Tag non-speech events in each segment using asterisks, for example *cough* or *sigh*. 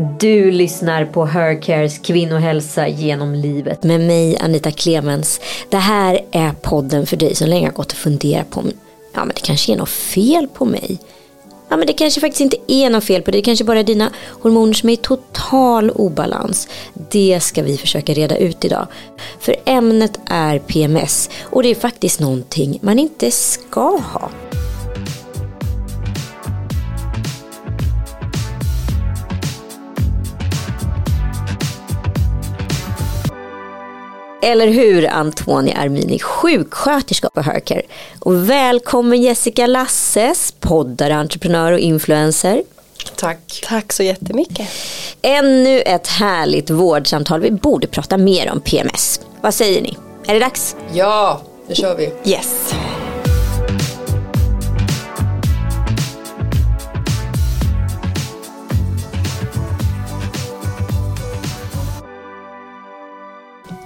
Du lyssnar på Hercares kvinnohälsa genom livet med mig Anita Clemens. Det här är podden för dig som länge har gått och funderat på om ja, men det kanske är något fel på mig. Ja, men det kanske faktiskt inte är något fel på dig. Det kanske bara är dina hormoner som är i total obalans. Det ska vi försöka reda ut idag. För ämnet är PMS och det är faktiskt någonting man inte ska ha. Eller hur Antonia Armini, sjuksköterska på Hercare. Och välkommen Jessica Lasses, poddare, entreprenör och influencer. Tack. Tack så jättemycket. Ännu ett härligt vårdsamtal. Vi borde prata mer om PMS. Vad säger ni? Är det dags? Ja, nu kör vi. Yes.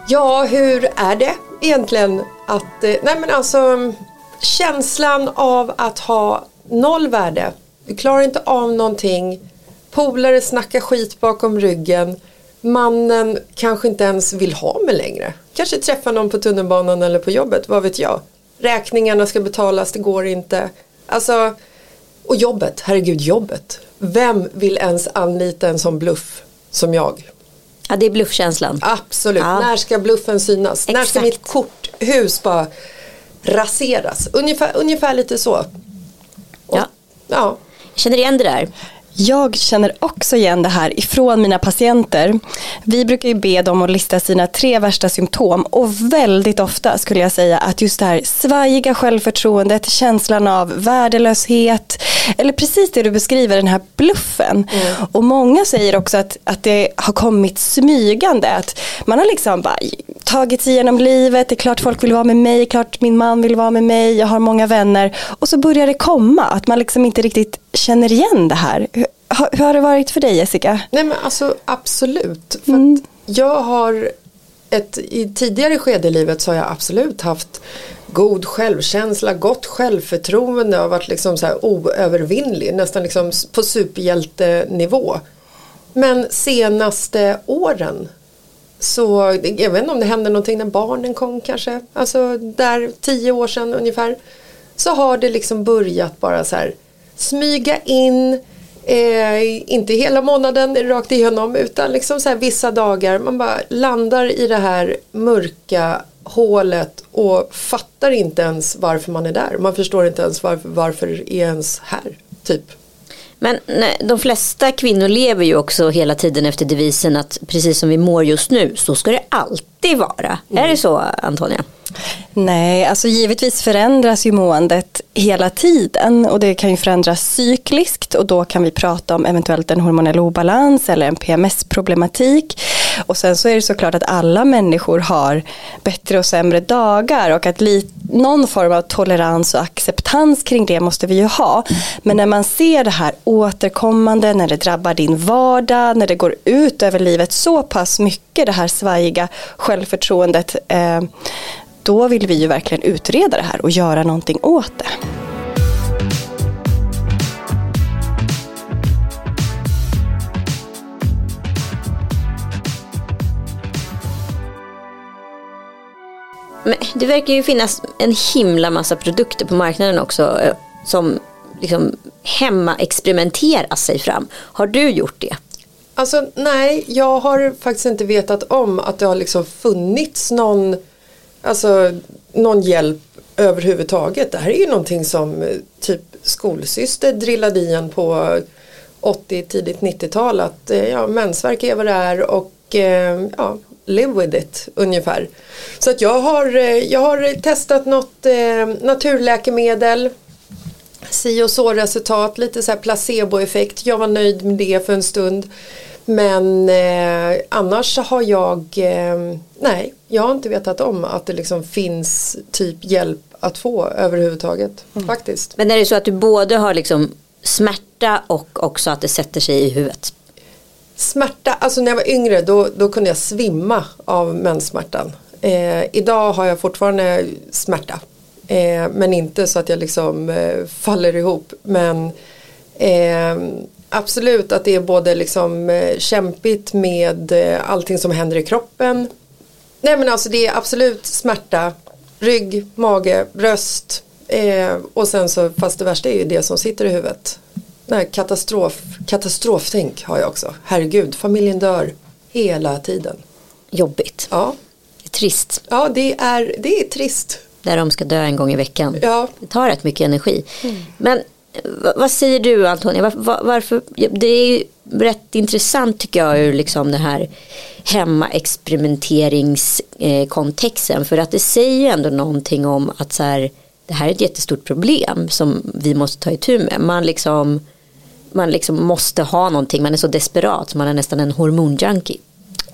Ja, hur är det egentligen att, eh, nej men alltså känslan av att ha noll värde. Du klarar inte av någonting. Polare snackar skit bakom ryggen. Mannen kanske inte ens vill ha mig längre. Kanske träffa någon på tunnelbanan eller på jobbet, vad vet jag. Räkningarna ska betalas, det går inte. Alltså, och jobbet, herregud jobbet. Vem vill ens anlita en sån bluff som jag? Ja, det är bluffkänslan. Absolut, Ja. när ska bluffen synas? När ska Exakt. mitt korthus bara raseras? Ungefär, ungefär lite så. Och, Ja. ja. Jag känner igen det där. Jag känner också igen det här ifrån mina patienter. Vi brukar ju be dem att lista sina tre värsta symptom och väldigt ofta skulle jag säga att just det här svajiga självförtroendet, känslan av värdelöshet eller precis det du beskriver, den här bluffen. Och många säger också att, att det har kommit smygande, att man har liksom bara tagit sig igenom livet, det är klart folk vill vara med mig, klart min man vill vara med mig, jag har många vänner. Och så börjar det komma, att man liksom inte riktigt känner igen det här. Hur, har- hur har det varit för dig Jessica? Nej men alltså absolut. För Mm. jag har ett, i tidigare skede i livet så har jag absolut haft god självkänsla, gott självförtroende och varit liksom så här oövervinnlig, nästan liksom på superhjältenivå. Men senaste åren så, jag vet inte om det hände någonting när barnen kom kanske, alltså där tio år sedan ungefär. Så har det liksom börjat bara så här smyga in, eh, inte hela månaden rakt igenom utan liksom så vissa dagar man bara landar i det här mörka hålet och fattar inte ens varför man är där. Man förstår inte ens varför, varför är ens här, typ. Men nej, de flesta kvinnor lever ju också hela tiden efter devisen att precis som vi mår just nu så ska det alltid vara. Är det så Antonia? Nej, alltså givetvis förändras ju måendet hela tiden och det kan ju förändras cykliskt och då kan vi prata om eventuellt en hormonell obalans eller en PMS-problematik. Och sen så är det såklart att alla människor har bättre och sämre dagar och att någon form av tolerans och acceptans kring det måste vi ju ha. Men när man ser det här återkommande, när det drabbar din vardag, när det går ut över livet så pass mycket, det här svajiga självförtroendet, eh, då vill vi ju verkligen utreda det här och göra någonting åt det. Men det verkar ju finnas en himla massa produkter på marknaden också eh, som liksom hemma experimenterar sig fram. Har du gjort det? Alltså nej, jag har faktiskt inte vetat om att det har liksom funnits någon, alltså, någon hjälp överhuvudtaget. Det här är ju någonting som eh, typ skolsyster drillade i en på 80, tidigt 90-tal att eh, ja, mensvärk är vad det är och eh, ja, live with it ungefär. Så att jag har, eh, jag har testat något eh, naturläkemedel si och så resultat, lite så här placeboeffekt. Jag var nöjd med det för en stund. Men eh, annars har jag, eh, nej, jag har inte vetat om att det liksom finns typ hjälp att få överhuvudtaget. Faktiskt. Men är det så att du både har liksom smärta och också att det sätter sig i huvudet? Smärta, alltså när jag var yngre då, då kunde jag svimma av menssmärtan. Eh, idag har jag fortfarande smärta. Eh, men inte så att jag liksom eh, faller ihop. Men eh, absolut att det är både liksom eh, kämpigt med eh, allting som händer i kroppen. Nej men alltså det är absolut smärta, rygg, mage, bröst. Eh, och sen så, fast det värsta är ju det som sitter i huvudet. Nej, katastrof, katastroftänk har jag också. Herregud, familjen dör hela tiden. Jobbigt. Ja, Det är trist. ja det, är, det är trist. Där de ska dö en gång i veckan. Ja. Det tar rätt mycket energi. Men eh, vad, säger du Antonija? Var, var, varför? Det är ju rätt intressant tycker jag ur liksom den här hemmaexperimenteringskontexten. För att det säger ju ändå någonting om att så här, det här är ett jättestort problem som vi måste ta itu med. Man liksom, man liksom måste ha någonting, man är så desperat så man är nästan en hormonjunkie.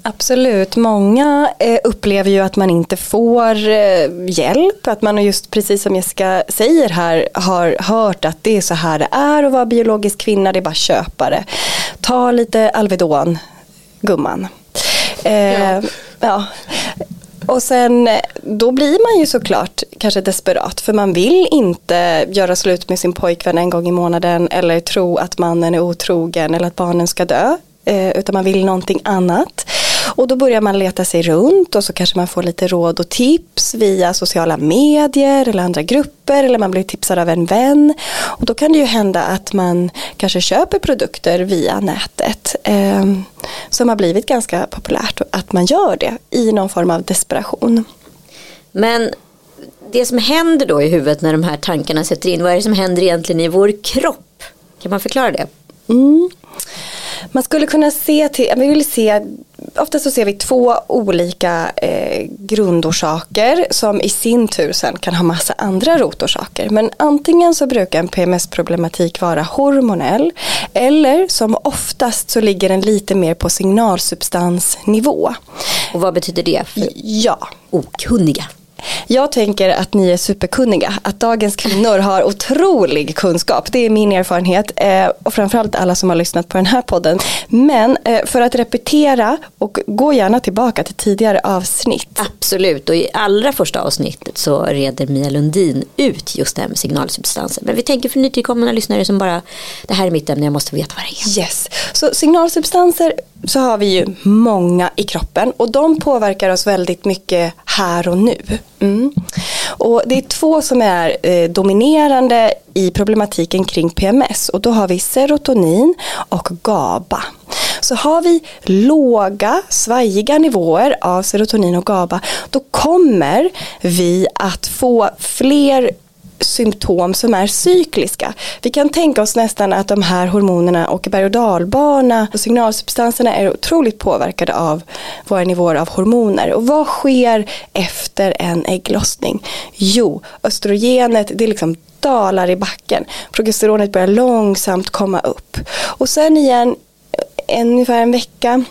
Absolut, många eh, upplever ju att man inte får eh, hjälp. Att man just precis som Jessica säger här har hört att det är så här det är att vara biologisk kvinna. Det är bara köpare. Ta lite Alvedon, gumman. Eh, Ja. ja. Och sen då blir man ju såklart kanske desperat för man vill inte göra slut med sin pojkvän en gång i månaden eller tro att mannen är otrogen eller att barnen ska dö. Utan man vill någonting annat. Och då börjar man leta sig runt och så kanske man får lite råd och tips via sociala medier eller andra grupper eller man blir tipsad av en vän. Och då kan det ju hända att man kanske köper produkter via nätet eh, som har blivit ganska populärt att man gör det i någon form av desperation. Men det som händer då i huvudet när de här tankarna sätter in, vad är det som händer egentligen i vår kropp? Kan man förklara det? Mm. Man skulle kunna se till, vi vill se, ofta så ser vi två olika eh, grundorsaker som i sin tur sen kan ha massa andra rotorsaker. Men antingen så brukar en PMS-problematik vara hormonell eller som oftast så ligger den lite mer på signalsubstansnivå. Och vad betyder det för Ja, okunniga? Jag tänker att ni är superkunniga, att dagens kvinnor har otrolig kunskap. Det är min erfarenhet eh, och framförallt alla som har lyssnat på den här podden. Men eh, för att repetera och gå gärna tillbaka till tidigare avsnitt. Absolut, och i allra första avsnittet så reder Mia Lundin ut just det här med signalsubstanser. Men vi tänker för nytillkomna lyssnare som bara, det här är mitt ämne, jag måste veta vad det är. Yes, så signalsubstanser så har vi ju många i kroppen och de påverkar oss väldigt mycket här och nu. Mm. Och det är två som är eh, dominerande i problematiken kring PMS och då har vi serotonin och GABA. Så har vi låga, svajiga nivåer av serotonin och GABA då kommer vi att få fler symptom som är cykliska. Vi kan tänka oss nästan att de här hormonerna åker berg och dalbana och signalsubstanserna är otroligt påverkade av våra nivåer av hormoner. Och vad sker efter en ägglossning? Jo, östrogenet det liksom dalar i backen. Progesteronet börjar långsamt komma upp. Och sen igen, ungefär en vecka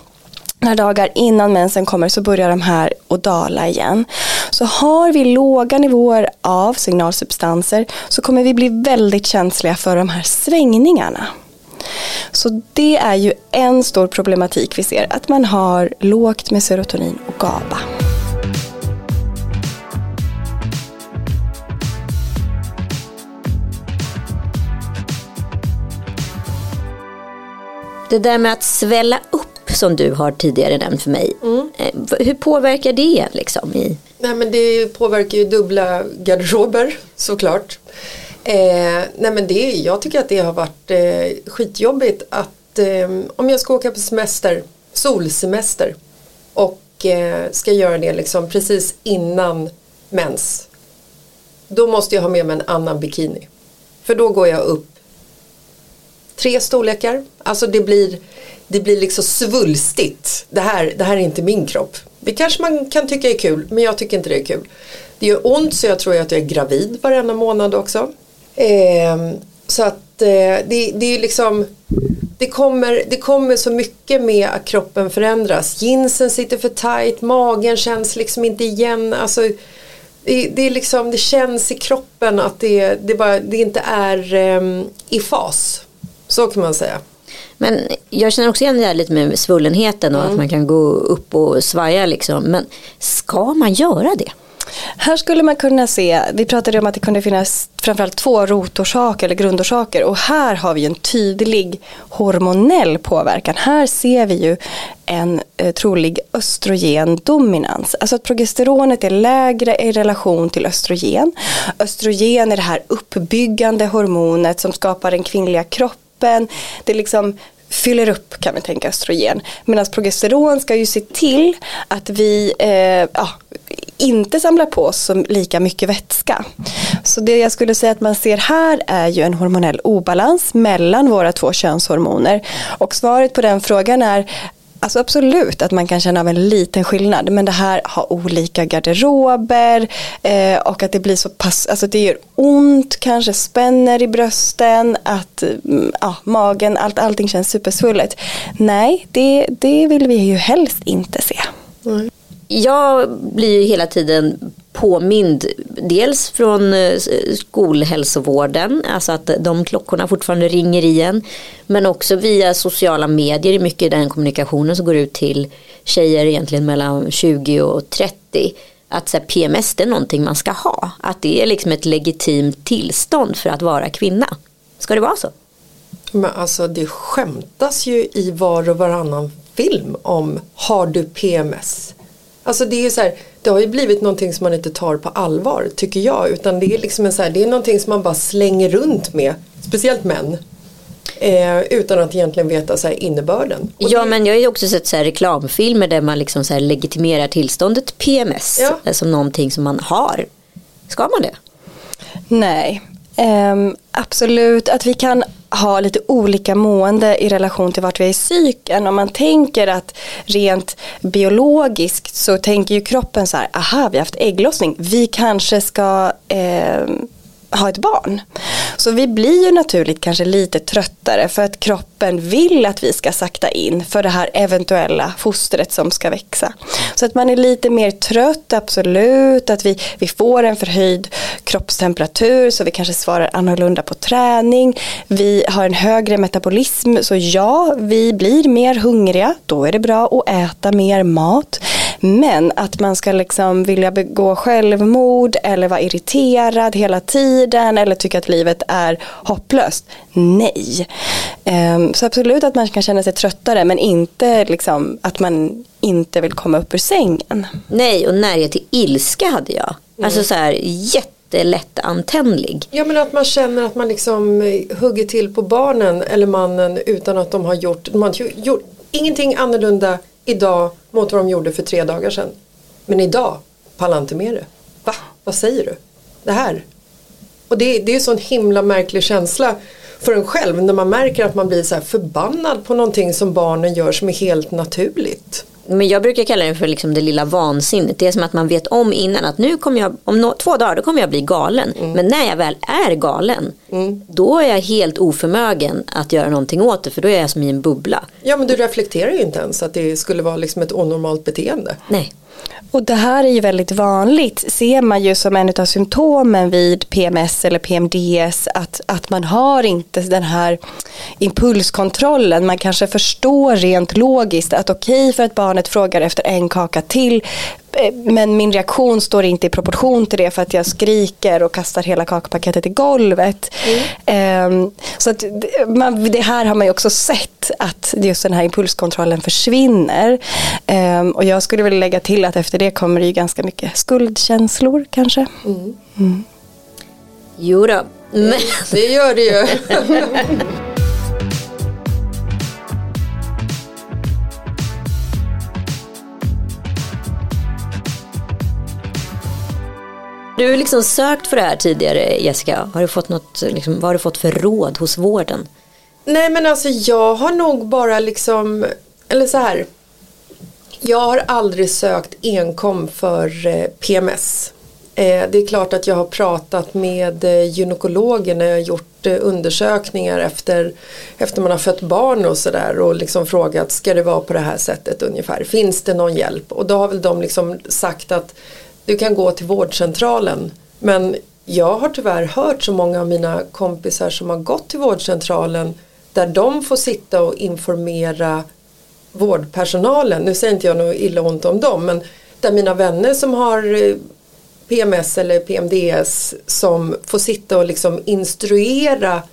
några dagar innan mensen kommer så börjar de här att dala igen. Så har vi låga nivåer av signalsubstanser så kommer vi bli väldigt känsliga för de här svängningarna. Så det är ju en stor problematik vi ser, att man har lågt med serotonin och GABA. Det där med att svälla upp som du har tidigare nämnt för mig. Eh, v- Hur påverkar det liksom? I, Nej men det påverkar ju dubbla garderober *laughs* såklart. Eh, nej men det, jag tycker att det har varit eh, skitjobbigt att eh, om jag ska åka på semester, solsemester och eh, ska göra det liksom precis innan mens. Då måste jag ha med mig en annan bikini. För då går jag upp tre storlekar. Alltså det blir, det blir liksom svulstigt. Det här, det här är inte min kropp. Det kanske man kan tycka är kul men jag tycker inte det är kul. Det gör ont så jag tror att jag är gravid varenda månad också. Eh, så att eh, det, det är liksom det kommer, det kommer så mycket med att kroppen förändras. Jeansen sitter för tight, magen känns liksom inte igen. Alltså, det, det, är liksom, det känns i kroppen att det, det, bara, det inte är um, i fas. Så kan man säga men jag känner också igen det här lite med svullenheten och att man kan gå upp och svaja liksom. Men ska man göra det? Här skulle man kunna se, vi pratade om att det kunde finnas framförallt två rotorsaker eller grundorsaker och här har vi en tydlig hormonell påverkan. Här ser vi ju en eh, trolig östrogendominans. Alltså att progesteronet är lägre i relation till östrogen. Östrogen är det här uppbyggande hormonet som skapar den kvinnliga kroppen. Det liksom fyller upp kan vi tänka östrogen. Medan progesteron ska ju se till att vi eh, ja, inte samlar på oss lika mycket vätska. Så det jag skulle säga att man ser här är ju en hormonell obalans mellan våra två könshormoner. Och svaret på den frågan är Alltså absolut att man kan känna av en liten skillnad men det här har olika garderober eh, och att det blir så pass, alltså det gör ont, kanske spänner i brösten, att mm, ja, magen, allt, allting känns supersvullet. Nej, det, det vill vi ju helst inte se. Mm. Jag blir ju hela tiden påmind dels från eh, skolhälsovården, alltså att de klockorna fortfarande ringer igen. Men också via sociala medier, mycket den kommunikationen som går ut till tjejer egentligen mellan 20 och 30. Att så här, PMS det är någonting man ska ha. Att det är liksom ett legitimt tillstånd för att vara kvinna. Ska det vara så? Men alltså det skämtas ju i var och varannan film om har du PMS? Alltså det är så här, det har ju blivit någonting som man inte tar på allvar tycker jag. Utan det är liksom en så här, det är någonting som man bara slänger runt med. Speciellt män. Eh, utan att egentligen veta så här, innebörden. Och ja det... men jag har ju också sett så här, reklamfilmer där man liksom så här, legitimerar tillståndet PMS. Ja. Som någonting som man har. Ska man det? Nej, Um, absolut, att vi kan ha lite olika mående i relation till vart vi är i cykeln. Om man tänker att rent biologiskt så tänker ju kroppen så här, aha vi har haft ägglossning, vi kanske ska um, ha ett barn. Så vi blir ju naturligt kanske lite tröttare för att kroppen vill att vi ska sakta in för det här eventuella fostret som ska växa. Så att man är lite mer trött, absolut, att vi, vi får en förhöjd kroppstemperatur så vi kanske svarar annorlunda på träning. Vi har en högre metabolism så ja, vi blir mer hungriga, då är det bra att äta mer mat. Men att man ska liksom vilja begå självmord eller vara irriterad hela tiden eller tycka att livet är hopplöst. Nej. Um, så absolut att man kan känna sig tröttare men inte liksom att man inte vill komma upp ur sängen. Nej och närhet till ilska hade jag. Mm. Alltså så här jättelättantändlig. Ja men att man känner att man liksom hugger till på barnen eller mannen utan att de har gjort, de har gjort ingenting annorlunda idag mot vad de gjorde för tre dagar sedan. Men idag pallar inte med det. Va? Vad säger du? Det här? Och det, det är så en himla märklig känsla för en själv när man märker att man blir så här förbannad på någonting som barnen gör som är helt naturligt. Men jag brukar kalla det för liksom det lilla vansinnet. Det är som att man vet om innan att nu kommer jag, om no två dagar då kommer jag bli galen. Mm. Men när jag väl är galen, mm. då är jag helt oförmögen att göra någonting åt det. För då är jag som i en bubbla. Ja men du reflekterar ju inte ens att det skulle vara liksom ett onormalt beteende. Nej. Och det här är ju väldigt vanligt, ser man ju som en av symptomen vid PMS eller PMDS, att, att man har inte den här impulskontrollen. Man kanske förstår rent logiskt att okej okay, för att barnet frågar efter en kaka till, men min reaktion står inte i proportion till det för att jag skriker och kastar hela kakpaketet i golvet. Mm. Um, så att man, det här har man ju också sett att just den här impulskontrollen försvinner. Um, och jag skulle vilja lägga till att efter det kommer det ju ganska mycket skuldkänslor kanske. Mm. Mm. Jo då. *laughs* Det gör det ju. *laughs* Du har liksom sökt för det här tidigare Jessica. Har du fått något, liksom, vad har du fått för råd hos vården? Nej men alltså jag har nog bara liksom, eller så här. Jag har aldrig sökt enkom för eh, PMS. Eh, det är klart att jag har pratat med eh, gynekologer när jag har gjort undersökningar efter, efter man har fött barn och sådär och liksom frågat ska det vara på det här sättet ungefär. Finns det någon hjälp? Och då har väl de liksom sagt att du kan gå till vårdcentralen. Men jag har tyvärr hört så många av mina kompisar som har gått till vårdcentralen där de får sitta och informera vårdpersonalen. Nu säger inte jag något illa ont om dem men där mina vänner som har eh, PMS eller PMDS som får sitta och liksom instruera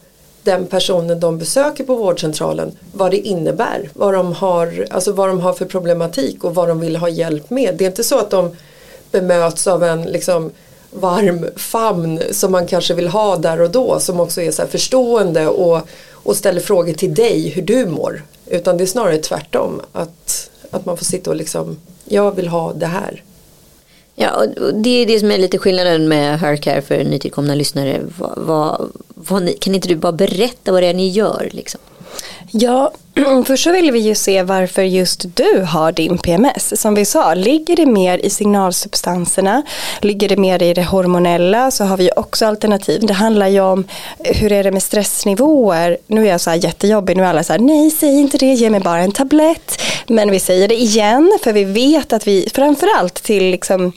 den personen de besöker på vårdcentralen vad det innebär, vad de har, alltså vad de har för problematik och vad de vill ha hjälp med. Det är inte så att de bemöts av en liksom varm famn som man kanske vill ha där och då som också är så förstående och, och ställer frågor till dig hur du mår. Utan det är snarare tvärtom att, att man får sitta och liksom jag vill ha det här. Ja, och det är det som är lite skillnaden med Hercare för nytillkomna lyssnare. Va, va, va, kan inte du bara berätta vad det är ni gör? Liksom? Ja, *clears throat* först så vill vi ju se varför just du har din PMS. Som vi sa, ligger det mer i signalsubstanserna, ligger det mer i det hormonella så har vi också alternativ. Det handlar ju om eh, hur är det med stressnivåer. Nu är jag så här jättejobbig, nu är alla så här, nej säg inte det, ge mig bara en tablett. Men vi säger det igen, för vi vet att vi, framförallt till liksom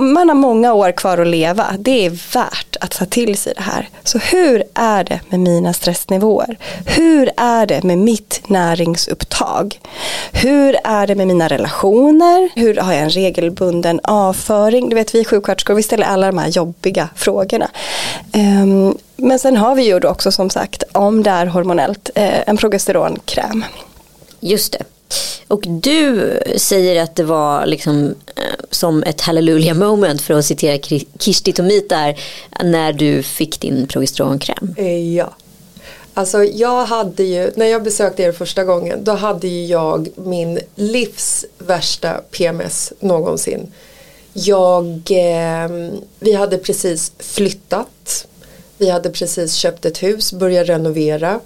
man har många år kvar att leva. Det är värt att ta till sig det här. Så hur är det med mina stressnivåer? Hur är det med mitt näringsupptag? Hur är det med mina relationer? Hur har jag en regelbunden avföring? Du vet vi sjuksköterskor, vi ställer alla de här jobbiga frågorna. Um, men sen har vi ju då också som sagt, om det är hormonellt, eh, en progesteronkräm. Just det. Och du säger att det var liksom eh, som ett hallelujah moment för att citera Kirsti Tomit där när du fick din progesteronkräm. Eh, ja. Alltså jag hade ju, när jag besökte er första gången, då hade ju jag min livs värsta PMS någonsin. Jag, eh, vi hade precis flyttat, vi hade precis köpt ett hus, börjat renovera,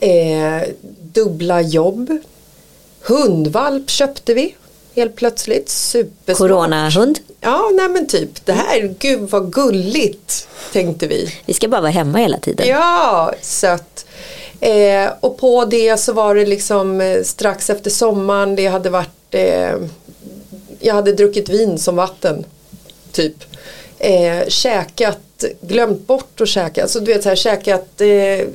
eh, dubbla jobb, Hundvalp köpte vi helt plötsligt. Supersmart. Coronahund? Ja, nej men typ. Det här, gud vad gulligt tänkte vi. Vi ska bara vara hemma hela tiden. Ja, sött. Eh, och på det så var det liksom eh, strax efter sommaren. Det hade varit eh, Jag hade druckit vin som vatten. Typ. Eh, käkat, glömt bort att käka. Alltså du vet så här käkat eh,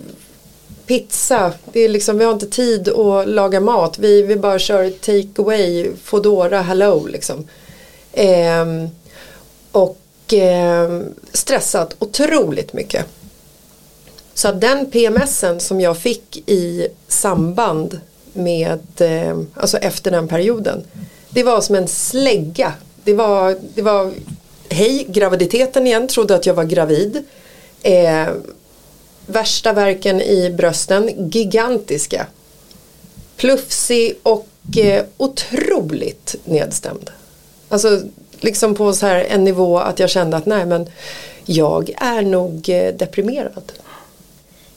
pizza, det är liksom, vi har inte tid att laga mat. Vi, vi bara kör take away, Foodora, hello liksom. Eh, och eh, stressat otroligt mycket. Så den PMSen som jag fick i samband med, eh, alltså efter den perioden. Det var som en slägga. Det var, det var hej, graviditeten igen, trodde att jag var gravid. Eh, värsta verken i brösten, gigantiska. Plufsig och eh, otroligt nedstämd. Alltså liksom på så här en nivå att jag kände att nej men jag är nog eh, deprimerad.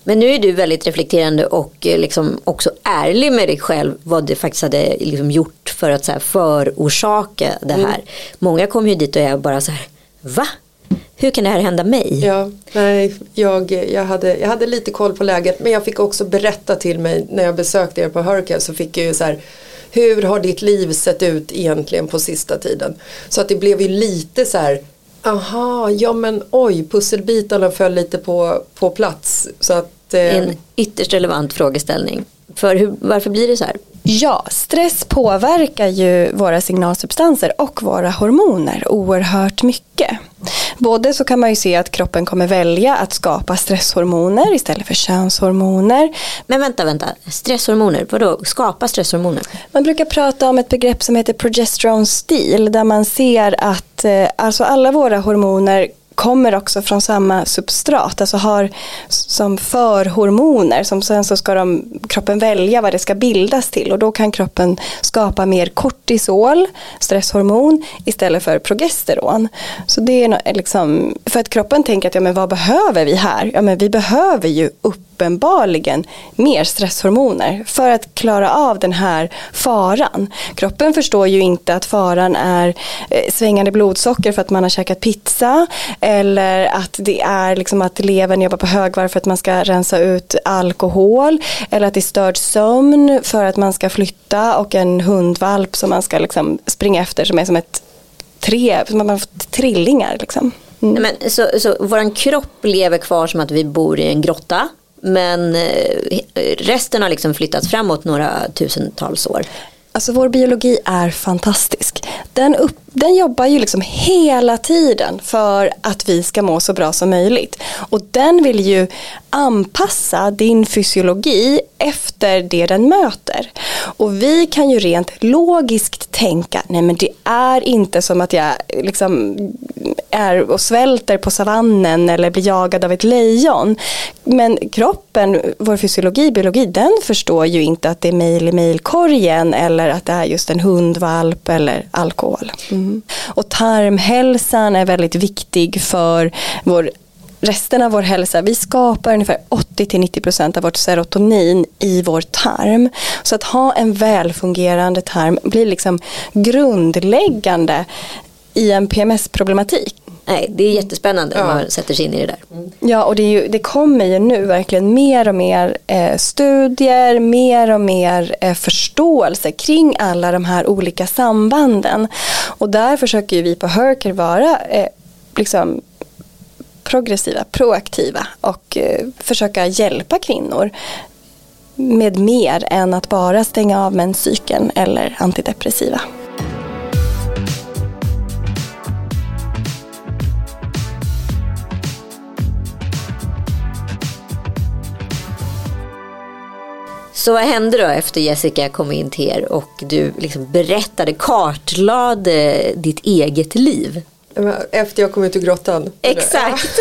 Men nu är du väldigt reflekterande och eh, liksom också ärlig med dig själv vad du faktiskt hade liksom gjort för att så här förorsaka det här. Mm. Många kommer ju dit och är bara så här, va? Hur kan det här hända mig? Ja, nej, jag, jag, hade, jag hade lite koll på läget men jag fick också berätta till mig när jag besökte er på Hurricane så fick jag ju så här hur har ditt liv sett ut egentligen på sista tiden? Så att det blev ju lite så här aha, ja men oj, pusselbitarna föll lite på, på plats. Så att, eh... En ytterst relevant frågeställning. För hur, varför blir det så här? Ja, stress påverkar ju våra signalsubstanser och våra hormoner oerhört mycket. Både så kan man ju se att kroppen kommer välja att skapa stresshormoner istället för könshormoner. Men vänta, vänta, stresshormoner, vadå skapa stresshormoner? Man brukar prata om ett begrepp som heter progesterone stil där man ser att eh, alltså alla våra hormoner kommer också från samma substrat, alltså har som förhormoner som sen så ska de, kroppen välja vad det ska bildas till och då kan kroppen skapa mer kortisol, stresshormon, istället för progesteron. Så det är eh, liksom, för att kroppen tänker att ja men vad behöver vi här? Ja men vi behöver ju uppenbarligen mer stresshormoner för att klara av den här faran. Kroppen förstår ju inte att faran är eh, svängande blodsocker för att man har käkat pizza eller att det är liksom att levern jobbar på högvarv för att man ska rensa ut alkohol eller att det är störd sömn för att man ska flytta och en hundvalp som man ska liksom springa efter som är som ett tre, som man har fått trillingar. Liksom. Mm. Men, så, så våran kropp lever kvar som att vi bor i en grotta men eh, resten har liksom flyttats framåt några tusentals år. Alltså vår biologi är fantastisk. Den upp, den jobbar ju liksom hela tiden för att vi ska må så bra som möjligt. Och den vill ju anpassa din fysiologi efter det den möter. Och vi kan ju rent logiskt tänka, nej men det är inte som att jag liksom är och svälter på savannen eller blir jagad av ett lejon. Men kroppen, vår fysiologi, biologi, den förstår ju inte att det är mejl i mejlkorgen eller att det är just en hundvalp eller alkohol. Mm. Mm. Och tarmhälsan är väldigt viktig för vår resten av vår hälsa, vi skapar ungefär 80-90% av vårt serotonin i vår tarm. Så att ha en välfungerande tarm blir liksom grundläggande i en PMS-problematik. Nej, det är jättespännande ja. när man sätter sig in i det där. Ja, och det, ju, det kommer ju nu verkligen mer och mer eh, studier, mer och mer eh, förståelse kring alla de här olika sambanden. Och där försöker vi på Herker vara eh, liksom progressiva, proaktiva och eh, försöka hjälpa kvinnor med mer än att bara stänga av menscykeln eller antidepressiva. Så vad hände då efter Jessica kom in till er och du liksom berättade, kartlade ditt eget liv? Efter jag kom ut ur grottan? Exakt.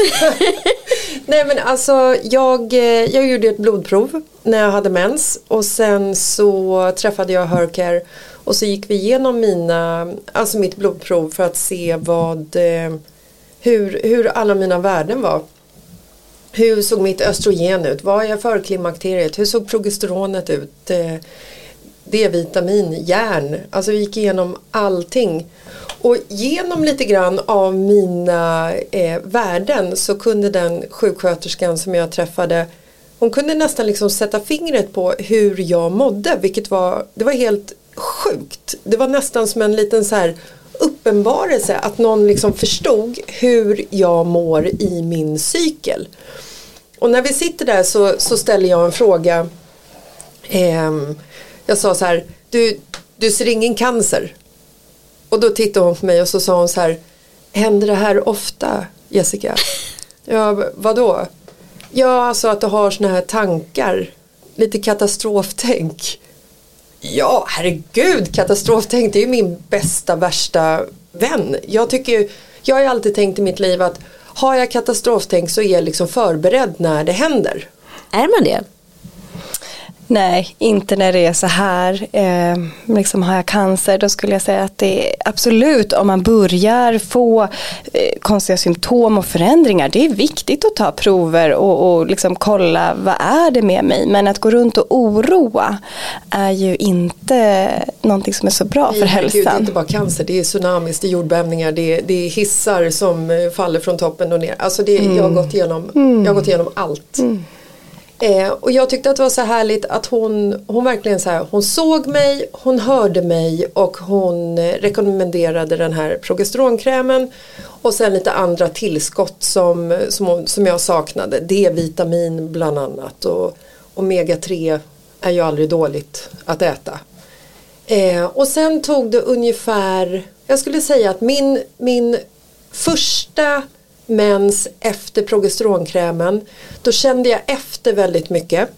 *laughs* Nej men alltså jag, eh, jag gjorde ett blodprov när jag hade mens och sen så träffade jag Hercare och så gick vi igenom mina, alltså mitt blodprov för att se vad, eh, hur, hur alla mina värden var. Hur såg mitt östrogen ut? Vad är förklimakteriet? Hur såg progesteronet ut? Eh, D-vitamin, järn, alltså vi gick igenom allting. Och genom lite grann av mina eh, värden så kunde den sjuksköterskan som jag träffade hon kunde nästan liksom sätta fingret på hur jag mådde vilket var, det var helt sjukt. Det var nästan som en liten så här uppenbarelse att någon liksom förstod hur jag mår i min cykel. Och när vi sitter där så, så ställer jag en fråga. Eh, jag sa så här, du, du ser ingen cancer? Och då tittade hon på mig och så sa hon så här, händer det här ofta Jessica? *laughs* Ja, vadå? Ja, alltså att du har såna här tankar, lite katastroftänk. Ja, herregud, katastroftänk det är ju min bästa, värsta vän. Jag tycker, jag har ju alltid tänkt i mitt liv att har jag katastroftänk så är jag liksom förberedd när det händer. Är man det? Nej, inte när det är så här. Eh, liksom har jag cancer då skulle jag säga att det är absolut om man börjar få eh, konstiga symptom och förändringar. Det är viktigt att ta prover och, och liksom kolla vad är det med mig. Men att gå runt och oroa är ju inte någonting som är så bra Nej, för hälsan. Det är inte bara cancer, det är tsunamis, det är jordbävningar, det är, det är hissar som eh, faller från toppen och ner. Alltså det, mm. jag, har gått igenom, mm. jag har gått igenom allt. Mm. Eh, och jag tyckte att det var så härligt att hon, hon verkligen så här, hon såg mig, hon hörde mig och hon rekommenderade den här progesteronkrämen och sen lite andra tillskott som, som, som jag saknade. D-vitamin bland annat och omega 3 är ju aldrig dåligt att äta. Eh, och sen tog det ungefär, jag skulle säga att min, min första mens efter progesteronkrämen då kände jag efter väldigt mycket.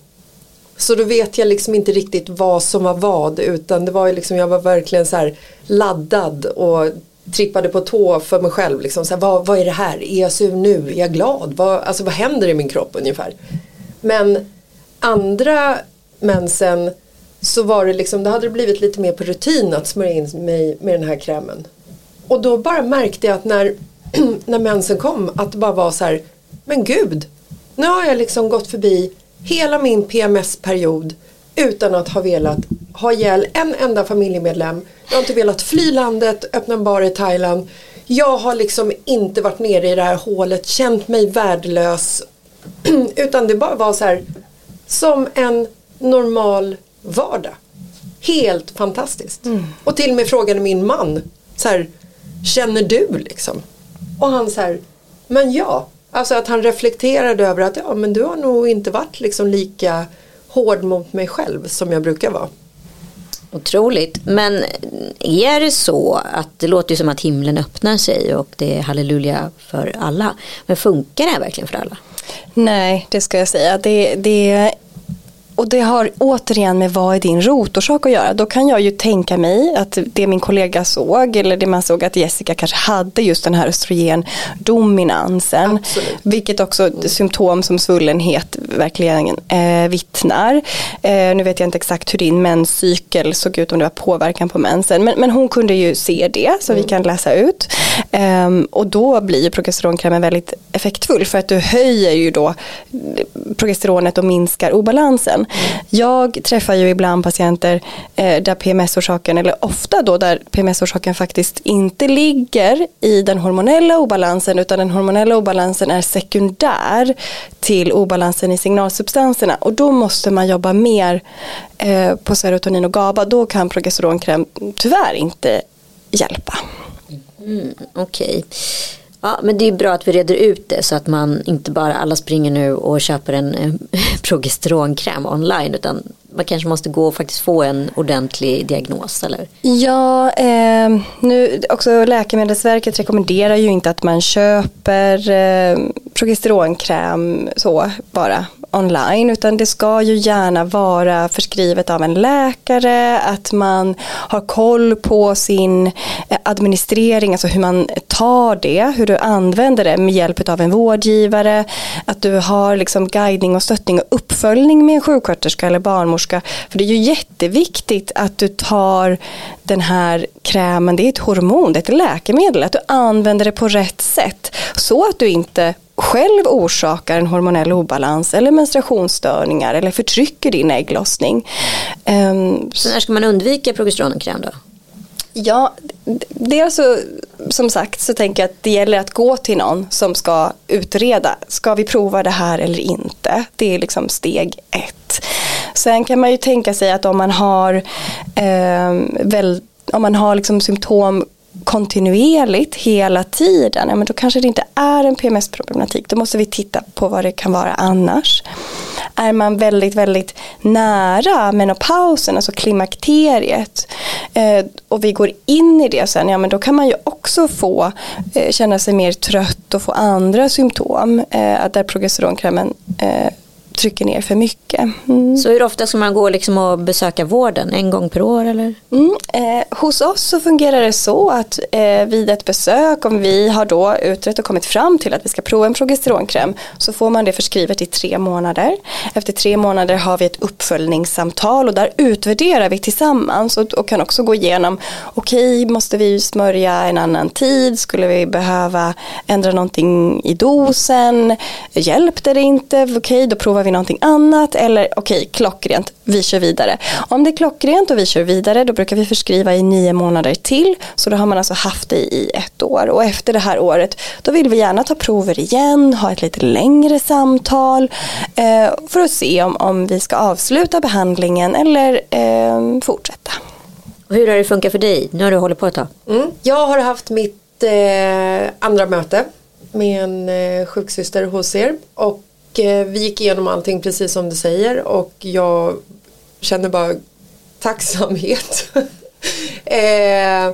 Så då vet jag liksom inte riktigt vad som var vad utan det var ju liksom jag var verkligen så här laddad och trippade på tå för mig själv liksom så här, vad, vad är det här, är jag sur nu, är jag glad, vad, alltså vad händer i min kropp? ungefär. Men andra mensen så var det liksom, då hade det blivit lite mer på rutin att smörja in mig med den här krämen. Och då bara märkte jag att när *clears throat* när mensen kom att det bara var så här men gud nu har jag liksom gått förbi hela min PMS-period utan att ha velat ha ihjäl en enda familjemedlem. Jag har inte velat fly landet, öppna en bar i Thailand. Jag har liksom inte varit nere i det här hålet, känt mig värdelös. *clears throat* utan det bara var så här som en normal vardag. Helt fantastiskt. Mm. Och till och med frågade min man så här, känner du liksom? Och han så här, men ja, alltså att han reflekterade över att ja men du har nog inte varit liksom lika hård mot mig själv som jag brukar vara. Otroligt. Men är det så att det låter ju som att himlen öppnar sig och det är halleluja för alla. Men funkar det här verkligen för alla? Nej, det ska jag säga. Det, det och det har återigen med vad är din rotorsak att göra. Då kan jag ju tänka mig att det min kollega såg eller det man såg att Jessica kanske hade just den här östrogendominansen. Absolut. Vilket också mm. symptom som svullenhet verkligen eh, vittnar. Eh, nu vet jag inte exakt hur din menscykel såg ut om det var påverkan på mensen. Men, men hon kunde ju se det så mm. vi kan läsa ut. Eh, och då blir ju progesteronkrämen väldigt effektfull för att du höjer ju då progesteronet och minskar obalansen. Jag träffar ju ibland patienter eh, där PMS-orsaken, eller ofta då där PMS-orsaken faktiskt inte ligger i den hormonella obalansen utan den hormonella obalansen är sekundär till obalansen i signalsubstanserna och då måste man jobba mer eh, på serotonin och GABA. Då kan progesteronkräm tyvärr inte hjälpa. Mm, Okej. Okay. Ja, men det är bra att vi reder ut det så att man inte bara alla springer nu och köper en eh, *laughs* progesteronkräm online utan man kanske måste gå och faktiskt få en ordentlig diagnos eller? Ja, eh, nu också Läkemedelsverket rekommenderar ju inte att man köper eh, progesteronkräm så bara online utan det ska ju gärna vara förskrivet av en läkare, att man har koll på sin eh, administrering, alltså hur man tar det, hur du använder det med hjälp av en vårdgivare, att du har liksom guidning och stöttning och uppföljning med en sjuksköterska eller barnmorska. För det är ju jätteviktigt att du tar den här krämen, det är ett hormon, det är ett läkemedel, att du använder det på rätt sätt så att du inte själv orsakar en hormonell obalans eller menstruationsstörningar eller förtrycker din ägglossning. Um, så när ska man undvika progesteronkräm då? Ja, det är alltså som sagt så tänker jag att det gäller att gå till någon som ska utreda. Ska vi prova det här eller inte? Det är liksom steg ett. Sen kan man ju tänka sig att om man har, eh, väl, om man har liksom symptom kontinuerligt hela tiden, ja, men då kanske det inte är en PMS-problematik. Då måste vi titta på vad det kan vara annars. Är man väldigt, väldigt nära menopausen, alltså klimakteriet, eh, och vi går in i det sen, ja men då kan man ju också få eh, känna sig mer trött och få andra symptom, eh, där progesteronkrämen eh, trycker ner för mycket. Mm. Så hur ofta ska man gå liksom och besöka vården? En gång per år eller? Mm. Eh, hos oss så fungerar det så att eh, vid ett besök om vi har då utrett och kommit fram till att vi ska prova en progesteronkräm så får man det förskrivet i tre månader. Efter tre månader har vi ett uppföljningssamtal och där utvärderar vi tillsammans och, och kan också gå igenom okej okay, måste vi smörja en annan tid? Skulle vi behöva ändra någonting i dosen? Hjälpte det inte? Okej, okay, då provar vi någonting annat eller okej, okay, klockrent, vi kör vidare. Om det är klockrent och vi kör vidare då brukar vi förskriva i nio månader till så då har man alltså haft det i ett år och efter det här året då vill vi gärna ta prover igen, ha ett lite längre samtal eh, för att se om, om vi ska avsluta behandlingen eller eh, fortsätta. Och hur har det funkat för dig? Nu har du hållit på ett tag. Mm. Jag har haft mitt eh, andra möte med en eh, sjuksyster hos er och Eh, vi gick igenom allting precis som du säger och jag känner bara tacksamhet. *laughs* eh,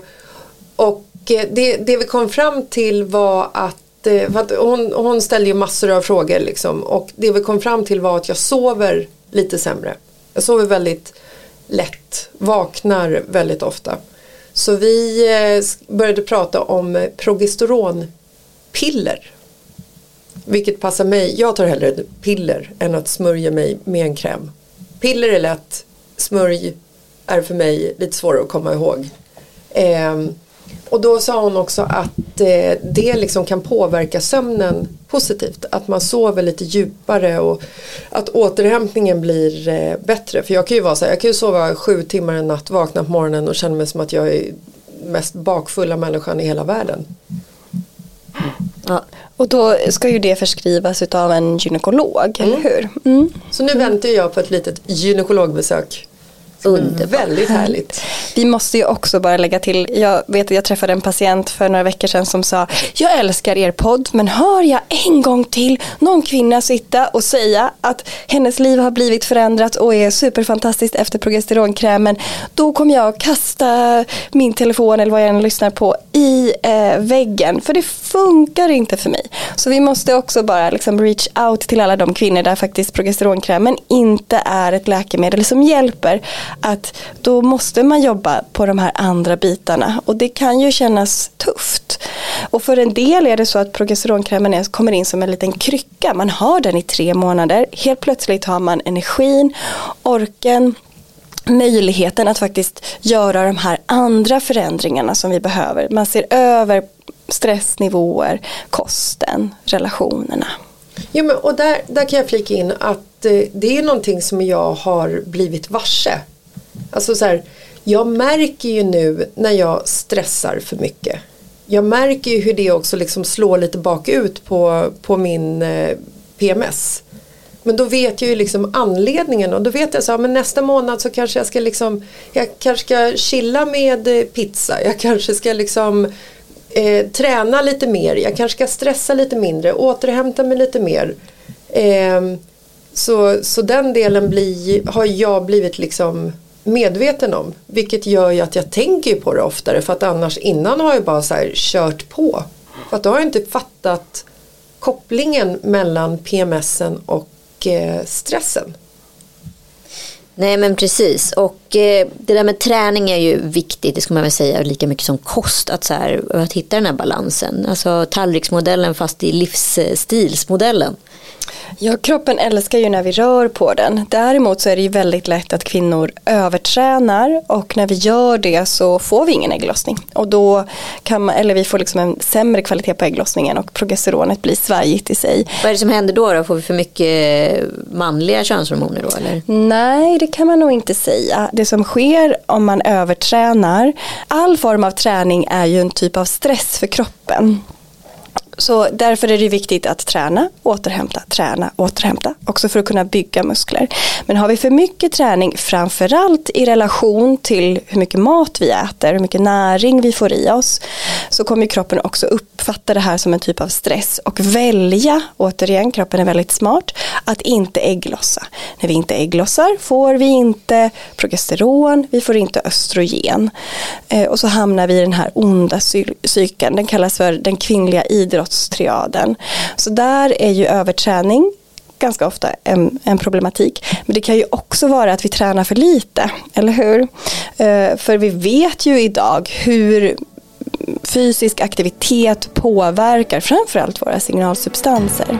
och eh, det, det vi kom fram till var att, eh, att hon, hon ställde ju massor av frågor liksom och det vi kom fram till var att jag sover lite sämre. Jag sover väldigt lätt, vaknar väldigt ofta. Så vi började prata om progesteronpiller vilket passar mig. Jag tar hellre piller än att smörja mig med en kräm. Piller är lätt. Smörj är för mig lite svårare att komma ihåg. Eh, och då sa hon också att eh, det liksom kan påverka sömnen positivt. Att man sover lite djupare och att återhämtningen blir eh, bättre. För jag kan ju vara så här, jag kan ju sova sju timmar en natt, vakna på morgonen och känna mig som att jag är mest bakfulla människan i hela världen. Ja. Och då ska ju det förskrivas av en gynekolog, mm. eller hur? Mm. Så nu väntar jag på ett litet gynekologbesök Underbart. Väldigt härligt. Vi måste ju också bara lägga till, jag vet att jag träffade en patient för några veckor sedan som sa Jag älskar er podd men hör jag en gång till någon kvinna sitta och säga att hennes liv har blivit förändrat och är superfantastiskt efter progesteronkrämen då kommer jag kasta min telefon eller vad jag än lyssnar på i eh, väggen för det funkar inte för mig. Så vi måste också bara liksom reach out till alla de kvinnor där faktiskt progesteronkrämen inte är ett läkemedel som hjälper att då måste man jobba på de här andra bitarna och det kan ju kännas tufft. Och för en del är det så att progesteronkrämen kommer in som en liten krycka. Man har den i tre månader. Helt plötsligt har man energin, orken, möjligheten att faktiskt göra de här andra förändringarna som vi behöver. Man ser över stressnivåer, kosten, relationerna. Jo, men, och där, där kan jag flika in att eh, det är någonting som jag har blivit varse. Alltså så här, jag märker ju nu när jag stressar för mycket. Jag märker ju hur det också liksom slår lite bakut på, på min eh, PMS. Men då vet jag ju liksom anledningen och då vet jag så här, men nästa månad så kanske jag ska liksom Jag kanske ska chilla med eh, pizza. Jag kanske ska liksom eh, träna lite mer. Jag kanske ska stressa lite mindre. Återhämta mig lite mer. Eh, så, så den delen blir, har jag blivit liksom medveten om. Vilket gör ju att jag tänker på det oftare för att annars innan har jag bara så här kört på. För att då har jag inte fattat kopplingen mellan PMSen och eh, stressen. Nej men precis och eh, det där med träning är ju viktigt, det ska man väl säga lika mycket som kost, att, så här, att hitta den här balansen. Alltså tallriksmodellen fast i livsstilsmodellen. Ja, kroppen älskar ju när vi rör på den. Däremot så är det ju väldigt lätt att kvinnor övertränar och när vi gör det så får vi ingen ägglossning. Och då kan man, eller vi får liksom en sämre kvalitet på ägglossningen och progesteronet blir svajigt i sig. Vad är det som händer då? då? Får vi för mycket manliga könshormoner då eller? Nej, det det kan man nog inte säga. Det som sker om man övertränar, all form av träning är ju en typ av stress för kroppen. Så därför är det viktigt att träna, återhämta, träna, återhämta. Också för att kunna bygga muskler. Men har vi för mycket träning, framförallt i relation till hur mycket mat vi äter, hur mycket näring vi får i oss, så kommer kroppen också uppfatta det här som en typ av stress och välja, återigen, kroppen är väldigt smart, att inte ägglossa. När vi inte ägglossar får vi inte progesteron, vi får inte östrogen. Eh, och så hamnar vi i den här onda cykeln, den kallas för den kvinnliga idrotten idrottstriaden. Så där är ju överträning ganska ofta en, en, problematik. Men det kan ju också vara att vi tränar för lite, eller hur? Eh, för vi vet ju idag hur fysisk aktivitet påverkar framförallt våra signalsubstanser.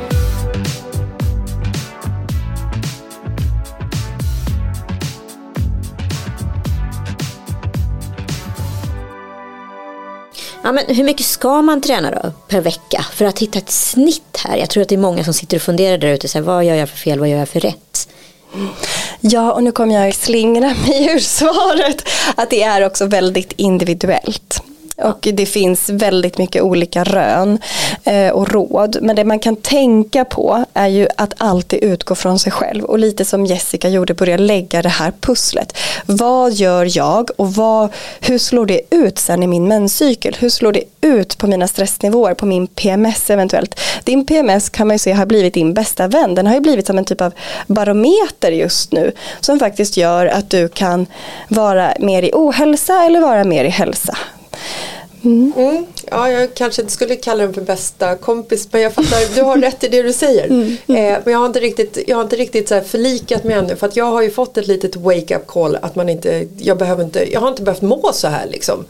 Ja, men hur mycket ska man träna då per vecka för att hitta ett snitt här? Jag tror att det är många som sitter och funderar där ute. vad gör jag för fel, vad gör jag för rätt? Ja, och nu kommer jag slingra mig ur *laughs* svaret. Att det är också väldigt individuellt. Och det finns väldigt mycket olika rön eh, och råd. Men det man kan tänka på är ju att alltid utgå från sig själv. Och lite som Jessica gjorde, börja lägga det här pusslet. Vad gör jag och vad, hur slår det ut sen i min menscykel? Hur slår det ut på mina stressnivåer, på min PMS eventuellt? Din PMS kan man ju se har blivit din bästa vän. Den har ju blivit som en typ av barometer just nu. Som faktiskt gör att du kan vara mer i ohälsa eller vara mer i hälsa. Mm. Mm. Ja, jag kanske inte skulle kalla den för bästa kompis men jag fattar, du har rätt i det du säger. Mm. mm. Eh, men jag har inte riktigt, jag har inte riktigt så förlikat mig ännu för att jag har ju fått ett litet wake-up call att man inte, jag behöver inte, jag har inte behövt må så här liksom.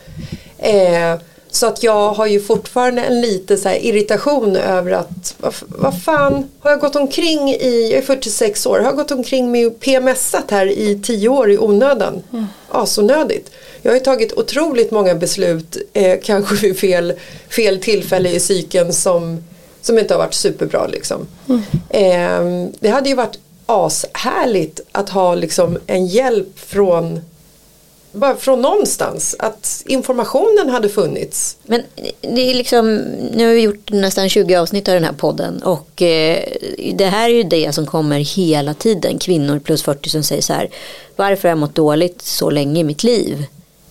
Eh, så att jag har ju fortfarande en lite så irritation över att vad, vad fan har jag gått omkring i, jag är 46 år, har jag gått omkring med PMSat här i 10 år i onödan. Mm. Asonödigt. Jag har ju tagit otroligt många beslut, eh, kanske vid fel, fel tillfälle i cykeln som, som inte har varit superbra. Liksom. Mm. Eh, det hade ju varit ashärligt att ha liksom, en hjälp från bara från någonstans att informationen hade funnits. Men det är liksom, nu har vi gjort nästan 20 avsnitt av den här podden och eh, det här är ju det som kommer hela tiden. Kvinnor plus 40 som säger så här, varför har jag mått dåligt så länge i mitt liv?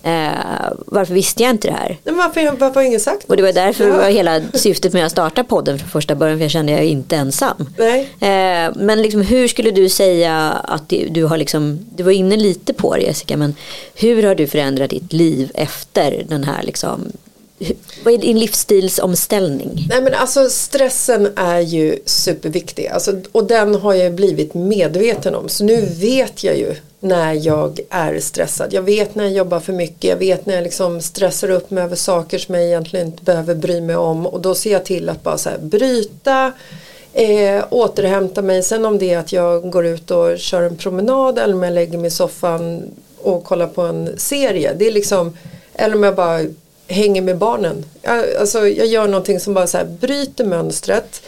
Eh, varför visste jag inte det här? Men varför, varför har ingen sagt Och det var därför Ja. var hela syftet med att starta podden från första början för jag kände jag är inte ensam. Nej. Eh, men liksom, hur skulle du säga att det- du har liksom, du var inne lite på det Jessica, men hur har du förändrat ditt liv efter den här liksom, vad är din livsstilsomställning? Nej men alltså stressen är ju superviktig alltså, och den har jag blivit medveten om så nu vet jag ju när jag är stressad. Jag vet när jag jobbar för mycket, jag vet när jag liksom stressar upp mig över saker som jag egentligen inte behöver bry mig om och då ser jag till att bara så här bryta Eh, återhämta mig, sen om det är att jag går ut och kör en promenad eller om jag lägger mig i soffan och kollar på en serie. Det är liksom, eller om jag bara hänger med barnen. Jag, alltså, jag gör någonting som bara så här bryter mönstret.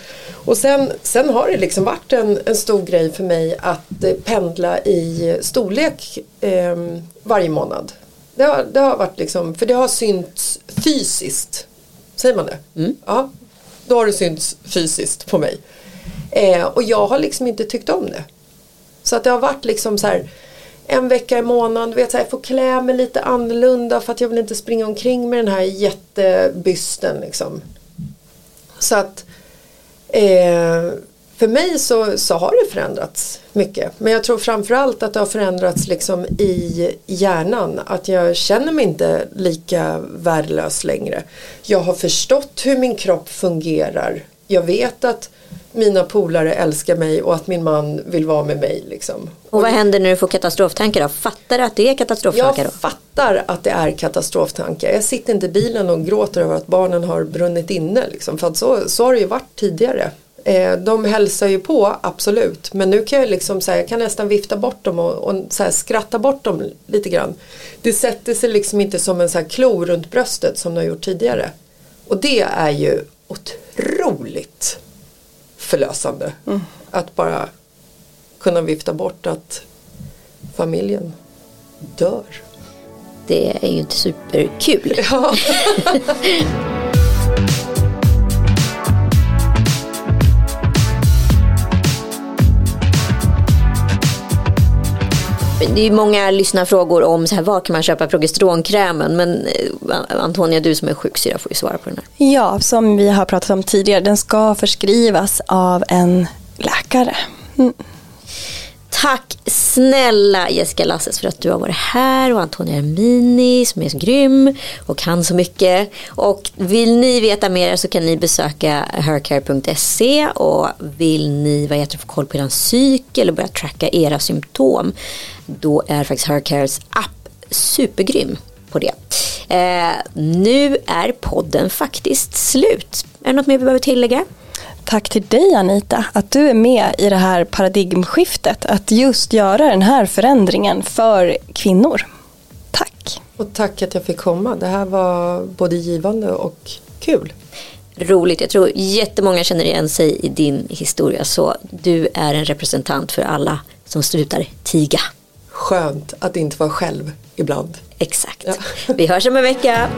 Och sen, sen har det liksom varit en, en stor grej för mig att eh, pendla i storlek eh, varje månad. Det har, det har varit liksom, för det har synts fysiskt. Säger man det? Ja, då har det synts fysiskt på mig. Eh, och jag har liksom inte tyckt om det. Så att det har varit liksom så här en vecka i månaden, du vet så här, jag får klä mig lite annorlunda för att jag vill inte springa omkring med den här jättebysten liksom. Så att eh, för mig så, så har det förändrats mycket. Men jag tror framförallt att det har förändrats liksom i hjärnan. Att jag känner mig inte lika värdelös längre. Jag har förstått hur min kropp fungerar. Jag vet att mina polare älskar mig och att min man vill vara med mig. Liksom. Och vad händer när du får katastroftankar då? Fattar du att det är katastroftankar Jag då? fattar att det är katastroftankar. Jag sitter inte i bilen och gråter över att barnen har brunnit inne. Liksom, för att så, så har det ju varit tidigare. Eh, de hälsar ju på, absolut. Men nu kan jag, liksom, så här, jag kan nästan vifta bort dem och, och här, skratta bort dem lite grann. Det sätter sig liksom inte som en så här klo runt bröstet som det har gjort tidigare. Och det är ju otroligt förlösande. Att bara kunna vifta bort att familjen dör. Det är ju inte superkul. Ja. *laughs* Det är många lyssnarfrågor om så här, var kan man köpa progesteronkrämen. Men eh, Antonia, du som är sjuksyra får ju svara på den här. Ja, som vi har pratat om tidigare, den ska förskrivas av en läkare. Mm. Tack snälla Jessica Lasses för att du har varit här och Antonia Armini som är så grym och kan så mycket. Och vill ni veta mer så kan ni besöka hercare.se och vill ni vad heter det, få koll på er cykel och börja tracka era symptom då är faktiskt Hercares app supergrym på det. Eh, nu är podden faktiskt slut. Är det något mer vi behöver tillägga? Tack till dig Anita att du är med i det här paradigmskiftet. Att just göra den här förändringen för kvinnor. Tack. Och tack att jag fick komma. Det här var både givande och kul. roligt. Jag tror jättemånga känner igen sig i din historia så du är en representant för alla som slutar tiga. Skönt att inte vara själv ibland. Exakt. Ja. Vi hörs om en vecka.